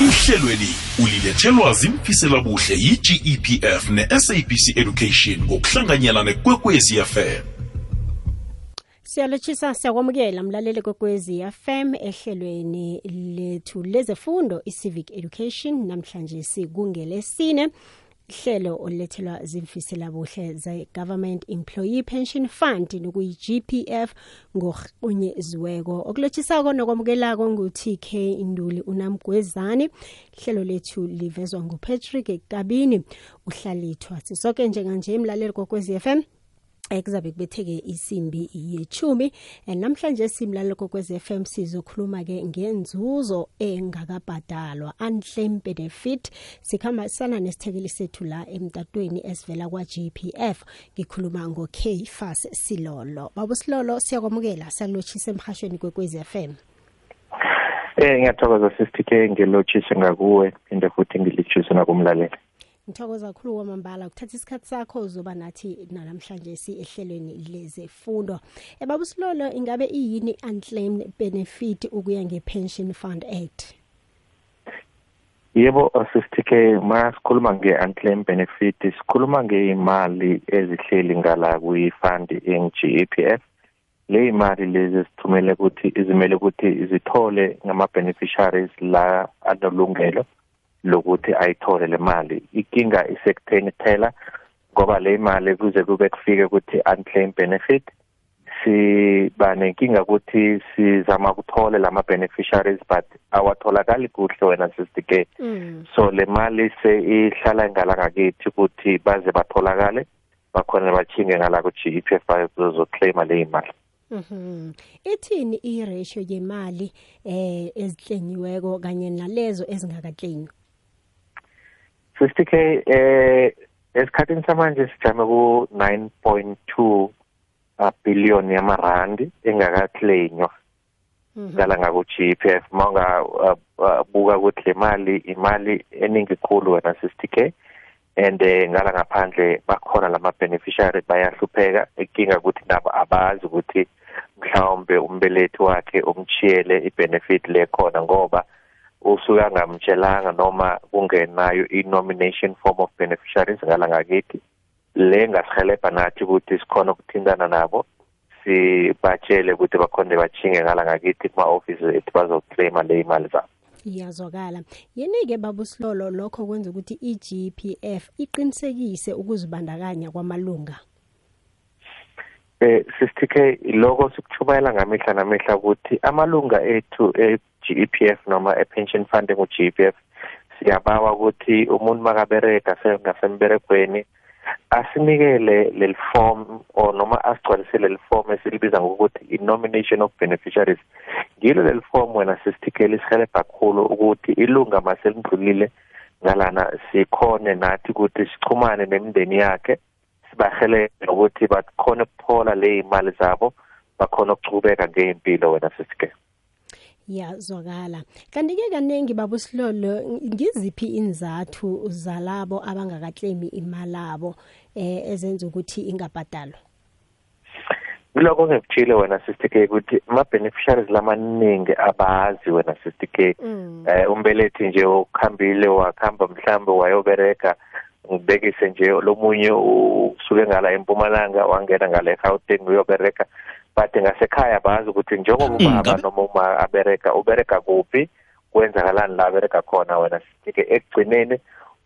ihlelweli ulilethelwa zimfisela buhle yi-gepf ne-sabc education ngokuhlanganyela nekwekwezi fm siyalotshisa siyakwamukela mlaleli kwekwezi fm ehlelweni lethu lezefundo i-civic education. Namhlanje sikungelesine hlelo olulethelwa zimfisela buhle ze-government employee pension fund nokuyi-gpf ngorhunyeziweko okulotshisako nokwamukelako ngu-tk induli unamgwezani hlelo lethu livezwa ngupatrick kabini uhlalithwa sisoke njenganje mlaleli kokwezi FM ekuzabe kubetheke isimbi yechumi. Namhlanje simlalelo kokwez FM sizokhuluma-ke ngenzuzo engakabhadalwa. Unclaim benefit sikhambisana nesithekeli sethu la emtatweni esivela kwa-gpf ngikhuluma ngo-k fas silolo. Babo silolo siyakwamukela siyakulotshisa emhashweni kwekwez FM Eh ngiyathokoza sister K ngilotshise ngakuwe phinde futhi ngilitshise nakumlaleli. Ngithokoza kakhulu kwamambala ukuthatha isikhathi sakho uzoba nathi namhlanje si ehlelweni lezefundo ebaba usilolo ingabe iyini unclaimed benefit ukuya nge-pension fund act? Yebo sister K ma sikhuluma nge-unclaimed benefit sikhuluma ngeimali ezihleli ngala kwi-fund eng-GEPF le imali lezi sithumele ukuthi izimele ukuthi zithole ngama-beneficiaries la anolungelo lokuthi ayithole le mali inkinga isekutheni kuphela ngoba le mali kuze kube kufike ukuthi unclaimed benefit siba nenkinga ukuthi sizama ukuthola lama beneficiaries but awatholakali kuhle wena sister ke mm. so le mali se ihlala ngala ngakithi ukuthi baze batholakale bakhona bachinge ngala ku GEPF bazoclaima le imali Mhm. Ithini i-ratio yemali eh ezihlenyiweko kanye nalezo ezingakaclaim? 50k eh esikhathini samanje sijame ku 9.2 billion yamarandi engakaclainywa ngala ngaku GPF manga buka ukuthi le mali imali eningi khulu wena 60k and ngala ngaphandle bakhona lama beneficiary bayahlupheka inkinga ukuthi nabo abazi ukuthi mhlawumbe umbelethi wakhe umchiyele ibenefit lekhona ngoba usuke angamtshelanga noma kungenayo i-nomination form of beneficiaries ngala ngakithi le ngasihelebha nathi ukuthi sikhona ukuthintana nabo sibatshele ukuthi bakhonde bachinge ngala ngakithi kuma-ofisi ethu bazoclaima le imali zabo. Iyazwakala. Yini-ke baba usilolo lokho kwenza ukuthi i-gpf iqinisekise ukuzibandakanya kwamalunga. Eh sister K lokho sikuchubayela ngamihla namihla ukuthi amalunga ethu e-GEPF noma e-pension fund ngo-GEPF siyabawa ukuthi umuntu makabereka sengasemberegweni asinikele leli form or noma asigcwalise leli form esilibiza ngokuthi i-nomination of beneficiaries. Ngilo leli form wena sister K lisihelebha kakhulu ukuthi ilunga maselindlulile ngalana sikhone nathi ukuthi sichumane nemindeni yakhe sibahelele ukuthi bakhona ukuphola le imali zabo bakhona ukuchubeka ngeimpilo wena sisike yazwakala kanti-ke kaningi baba usilolo ngiziphi inzathu zalabo abangakaclaimi imali abo eh ezenza ukuthi ingabhadalwa? Kuloko ngikutshile wena sister K ukuthi ama beneficiaries lamaningi abazi wena sister K eh umbelethi nje ukhambile wakhamba mhlambe wayobereka ngibekise nje lomunye usuke ngala empumalanga wangena ngala eGauteng uyobereka but ngasekhaya bazi ukuthi njengoba ubaba noma uma abereka ubereka kuphi kwenzakalani la abereka khona wena? Sike ekugcineni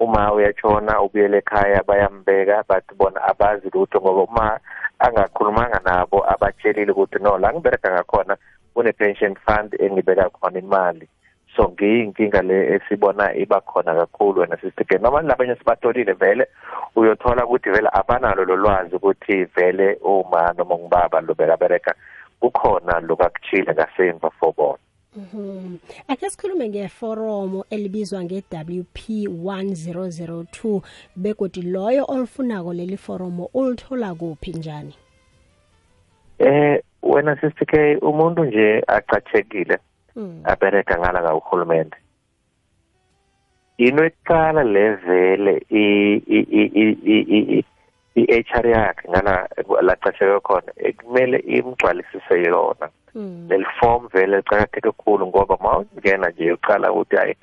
uma uyatshona ubuyele ekhaya bayambeka but bona abazi lutho ngoba uma angakhulumanga nabo abatshelile ukuthi no la ngibereka ngakhona kune pension fund engibeka khona imali. So ngiyinkinga le esibona iba khona kakhulu wena sister noma labanye sibatolile vele uyothola ukuthi vele abanalo lolwazi ukuthi vele uma noma ngibaba lo bekabereka kukhona lokakuchile ngasemva for bona Mhm. Ake sikhulume ngeforomo elibizwa nge-WP 1002 begodi loyo olifunako leli foromo ulithola kuphi njani? Eh wena sister K umuntu nje aqathekile Mm. abereka ngala ngahulumende into eqala levele i-HR yakhe ngala laqasheke khona kumele imgcwalisise yona Mm. leli form vele licakatheke kakhulu ngoba ma ungena nje uqala ukuthi hayi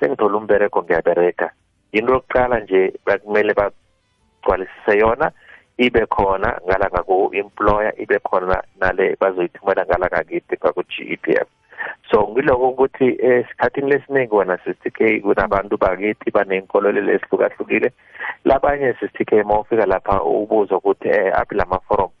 sengithola umbereko ngiyabereka into yokuqala nje bakumele bagcwalisise yona ibe khona ngala ngaku-employer ibe khona nale bazoyithumela ngala ngakithi ngaku-g e p f so ngiloko ukuthi esikhathini lesiningi wena sister k kunabantu bakithi baney'nkololelo ezihlukahlukile. Labanye sister k uma ufika lapha ubuza ukuthi um aphi la maforomu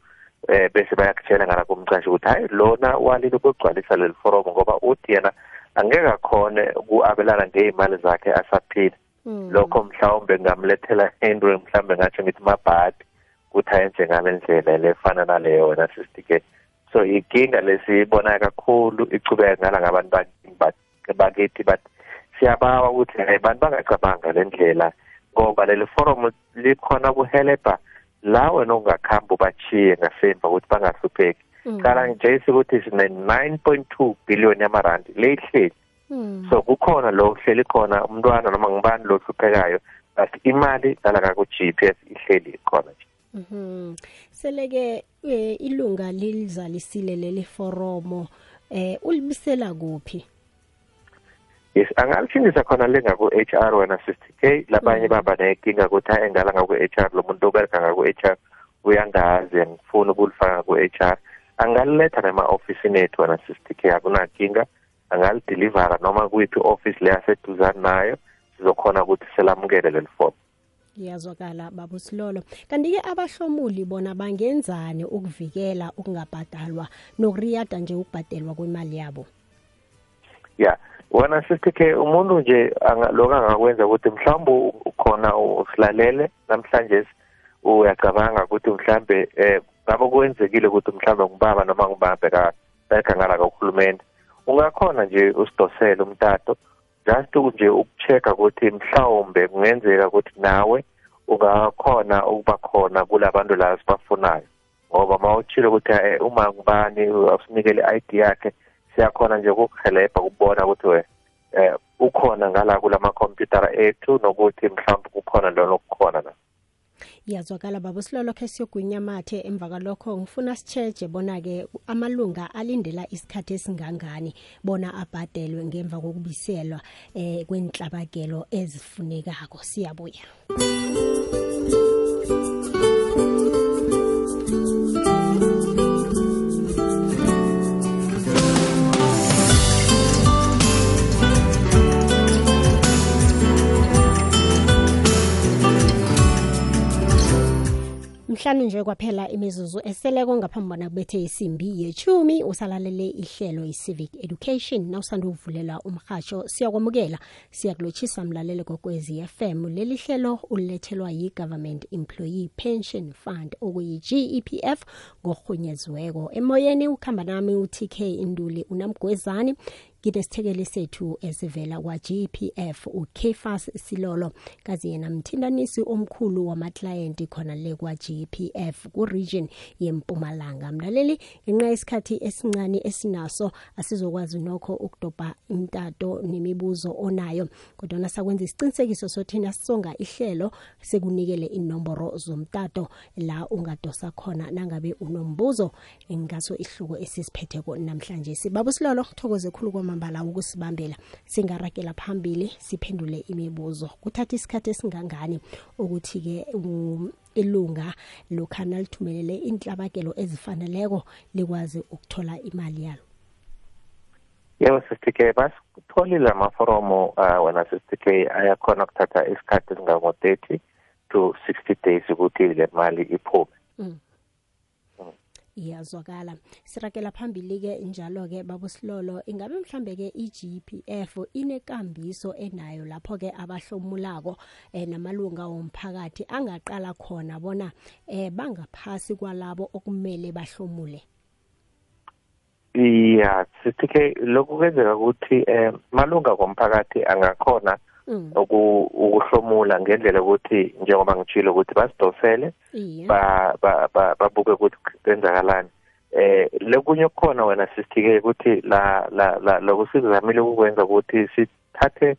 um bese bayakutshela ngala kumcashi ukuthi hhayi lona walile ukugcwalisa leli foromu ngoba uthi yena angeke akhone uku-abelana ngey'mali zakhe asaphila. Lokho mhlawumbe ngamlethela into mhlawumbe ngatsho ngithi mabhadi ukuthi ayenze ngale ndlela lefana naleyo wena sister k so inkinga lesiyibona kakhulu icubeka ngala ngabantu bakithi but siyabawa ukuthi hayi bantu bangacabanga le ndlela ngoba leli forum likhona kuhelebha la wena ungakhamba ubachiye ngasemva ukuthi bangahlupheki. Qala nje ukuthi sine-nine point two billion yamarandi leyihleli so kukhona lo hleli khona umntwana noma ngibani lo hluphekayo but imali lala ngaku-g p s ihleli khona nje. Mhm. Seleke ilunga lilizalisile leli foromo eh ulibisela kuphi? Yes, angalishindisa khona lenga ku HR wena sister K. Labanye baba nenkinga ukuthi hayi ngala ngaku HR lo muntu obereka ngaku HR uyangazi ngifuna ukulifaka ku HR angaliletha nema office ethu wena sister K akunankinga. Angalideliver noma kuyiphi office le yaseduzane nayo sizokhona ukuthi selamukele leli form iyazwakala baba silolo kanti-ke abahlomuli bona bangenzani ukuvikela ukungabhadalwa nokuriyada nje ukubhadelwa kwemali yabo? Ya wena sister ke umuntu nje lokho angakwenza ukuthi mhlawumbe ukhona usilalele namhlanje uyacabanga ukuthi mhlambe eh ngabe kwenzekile ukuthi mhlambe ngubaba noma ngibambe kakhangala kahulumende. Ungakhona nje usidosele umtato just nje ukuchecka ukuthi mhlawumbe kungenzeka ukuthi nawe ungakhona ukuba khona kulabantu la sibafunayo. Ngoba mawuchile ukuthi uma ngubani usinikele i-ID yakhe siyakhona nje ukukuhelebha ukubona ukuthi we eh ukhona ngala kulama computer ethu nokuthi mhlawumbe kukhona lona okukhona na iyazwakala baba silolo khe siyogwinya mathe emva kalokho ngifuna sicheje bona-ke amalunga alindela isikhathi esingangani bona abhadelwe ngemva kokubiselwa eh kwenhlabakelo ezifunekako. Siyabuya. Mhlanu nje kwaphela imizuzu eseleko ngaphambi bona kubethe isimbi yechumi usalalele ihlelo i-civic education. Nawusanda ukuvulelwa umhatsho siyakwamukela. Siyakulotshisa mlalele kokwezi FM leli hlelo ulethelwa yi-government employee pension fund okuyi-GEPF ngorhunyeziweko. Emoyeni ukhamba nami u-TK Induli unamgwezani. Kinesithekeli sethu esivela kwa-gpf ukefas silolo kazi yena mthindanisi omkhulu wamaklayenti khona le kwa-gpf ku-region yempumalanga. Mlaleli ngenxa yesikhathi esincane esinaso asizokwazi nokho ukudobha imtato nemibuzo onayo kodwa sakwenza isiqinisekiso sothina sisonga ihlelo sekunikele inomboro zomtato la ungadosa khona nangabe unombuzo ngaso ihluko esisiphetheko namhlanje. Sibaba silolo thokoze khulu kwamambala ukusibambela singarakela phambili siphendule imibuzo kuthatha isikhathi esingangani ukuthi-ke ilunga lokhana lithumelele inhlabakelo ezifaneleko likwazi ukuthola imali yalo yebo sisitike basitholile amaforomo uh, wena sisitike ayakhona ukuthatha isikhathi esingango-thirty to sixty days ukuthi le mali iphume mm. Iyazwakala. Sirakela phambili-ke njalo-ke babusilolo ingabe mhlambe-ke i-gpf inekambiso enayo lapho-ke abahlomulako eh, namalunga womphakathi angaqala khona bona eh, bangaphasi kwalabo okumele bahlomule? Ya sitike lokhu kwenzeka ukuthi um malunga komphakathi angakhona ukuhlomula ngendlela ukuthi njengoba ngitshilo ukuthi basidosele babuke ukuthi kwenzakalani. Eh lokunye okukhona wena sisithike ukuthi la la la lokusizamile ukwenza ukuthi sithathe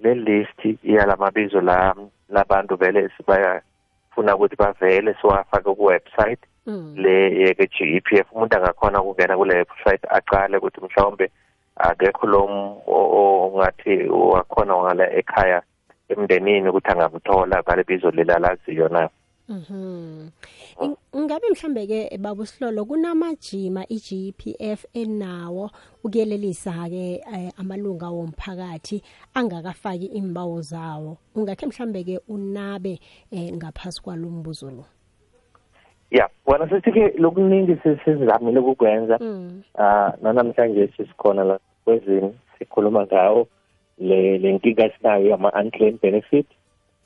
le list yalamabizo la labantu vele sibayafuna ukuthi bavele siwafake ku website le ye GEPF umuntu angakhona ukungena kule website aqale ukuthi mhlawumbe akekho lo ongathi wakhona ngala ekhaya emndenini ukuthi angamthola ngale bizo lelalaziyo na Mhm. Ingabe mhlambe ke baba Sihlolo kunamajima iGPF enawo ukuyelelisa ke amalunga womphakathi angakafaki imbawo zawo. Ungakhe mhlambe ke unabe ngaphasi kwalombuzo lo. Yeah, wena sithi ke lokuningi sesizamile ukukwenza. Ah namhlanje sisikhona la kwezini sikhuluma ngawo le lenkinga sinayo ama unclaimed benefit.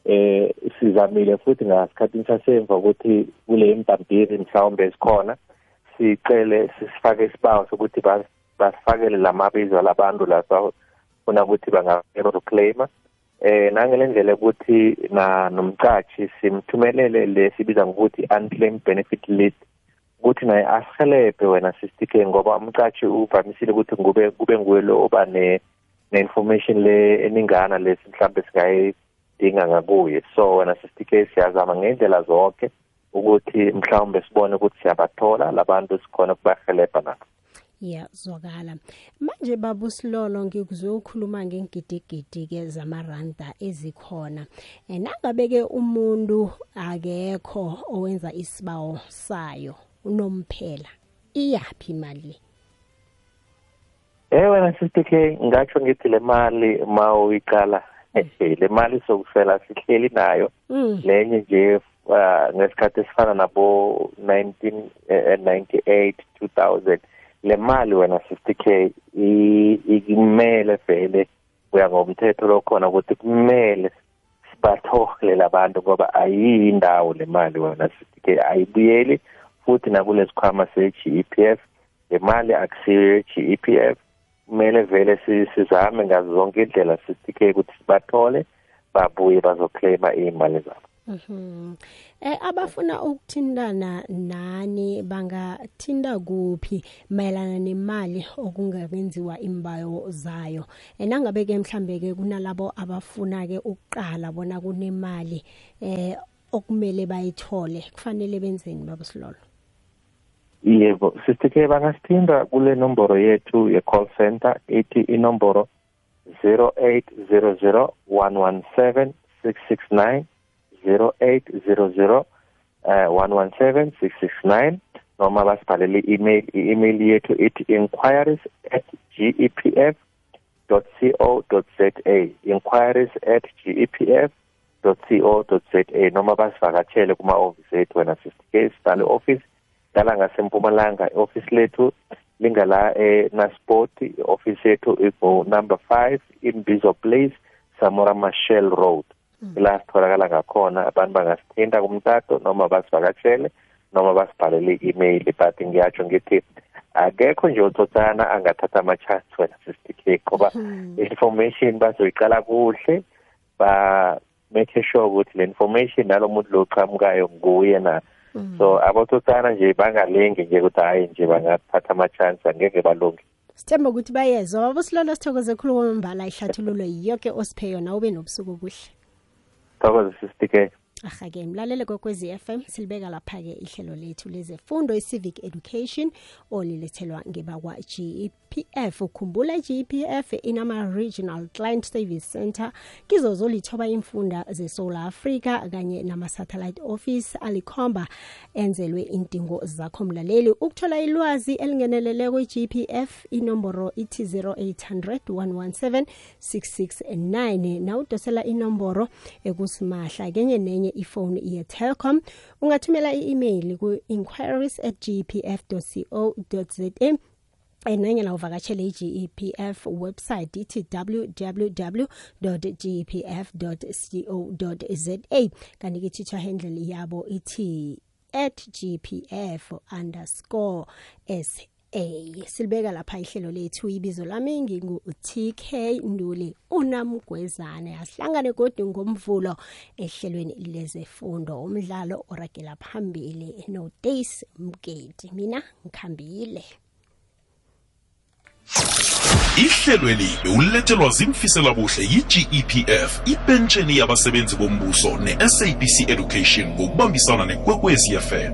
eh sizamile futhi ngasikhathi sasemva ukuthi kule mpampiri mhlawumbe esikhona sicele sisifake isibawo sokuthi basifakele lamabizo labantu lapha funa ukuthi bangaclaima eh nangele ndlela ukuthi na nomcashi simthumelele lesibiza ngokuthi unclaimed benefit list ukuthi naye asihelebhe wena sisitike ngoba umcashi uvamisile ukuthi ngube kube nguwe lo oba ne ne-information le eningana lesi mhlambe singayi dinga ngakuye. So wena sisitike siyazama ngendlela zonke ukuthi mhlawumbe sibone ukuthi siyabathola labantu sikhona kubahelebha nabo ya zwakala manje babu silolo ngikuzwe ukhuluma ngengidigidi ke zamaranda ezikhona nangabe-ke umuntu akekho owenza isibawo sayo unomphela iyaphi imali? Eh wena sisitike ngatsho ngithi le mali ma uyiqala le mali sokusela sihleli nayo. Lenye nje ngesikhathi esifana nabo 1998 2000 le mali wena 50k ikumele vele kuya ngomthetho lokhona ukuthi kumele sibathole labantu ngoba ayiyindawo le mali wena 50k ayibuyeli futhi nakulesikhwama se-GEPF le mali akusiyo GEPF kumele vele sizame ngazo zonke indlela sisike ukuthi sibathole babuye bazoclaima iy'mali zabo. Mhm. Eh abafuna ukuthintana nani bangathinta kuphi mayelana nemali okungabenziwa imbayo zayo. Enangabe ke mhlambe ke kunalabo abafuna ke ukuqala bona kunemali eh okumele bayithole kufanele benzeni babusilolo. yebo sisithe bangasithinda kule nomboro yethu ye-call center ethi inomboro 0800 117 669 0800 uh, 117 669 noma basibhalele i-email i-email yethu ethi inquiries at gepf co za. Inquiries at gepf co za. Noma basivakatshele kuma-ofisi ethu wena 50k sibhale office dala ngasempumalanga office lethu lingala eNasport office yethu iku number 5 Imbizo Place Samora Machel Road. La sitholakala ngakhona abantu bangasithinta kumtato noma basivakatshele noma basibhalele email but ngiyatsho ngithi akekho nje uthotsana angathatha ama-chance wena sister ngoba information bazoyiqala kuhle ba make sure ukuthi le information nalo muntu lo qhamukayo nguye na. So abothotsana nje bangalingi nje ukuthi hayi nje bangathatha ama-chance angeke balunge. Sithemba ukuthi bayezwa babusilolo sithokoze khulu kwamambala ihlathululo yonke osiphe yona ube nobusuku obuhle. Thokoze sisitike ahake mlalele kokwezi FM silibeka lapha ke ihlelo lethu lezefundo i-civic education olilethelwa ngebakwa GEPF ukhumbula GEPF inama regional client service center kizo zolithoba imfunda zeSouth Africa kanye nama satellite office alikhomba enzelwe indingo zakho mlaleli. Ukuthola ilwazi elingenelele kwe-GEPF inomboro ithi 0800 117 669 na udosela inomboro ekusimahla kenye nenye ifone ye-telcom ungathumela i-email ku-inquiries at gpf co za nanyana uvakatshele i-gepf website ithi www gepf co za kanti ke twitter handle yabo ithi at gpf underscore sa A. Silibeka lapha ihlelo lethu. Ibizo lami ngingu-TK Nduli unamgwezane. Asihlangane kodwa ngomvulo ehlelweni lezefundo. Umdlalo oragela phambili no Days Mgedi. Mina ngikhambile. Ihlelweli bewulethelwa zimfisela buhle yi-gepf ipentsheni yabasebenzi bombuso ne-sabc education ngokubambisana nekwekwezi fm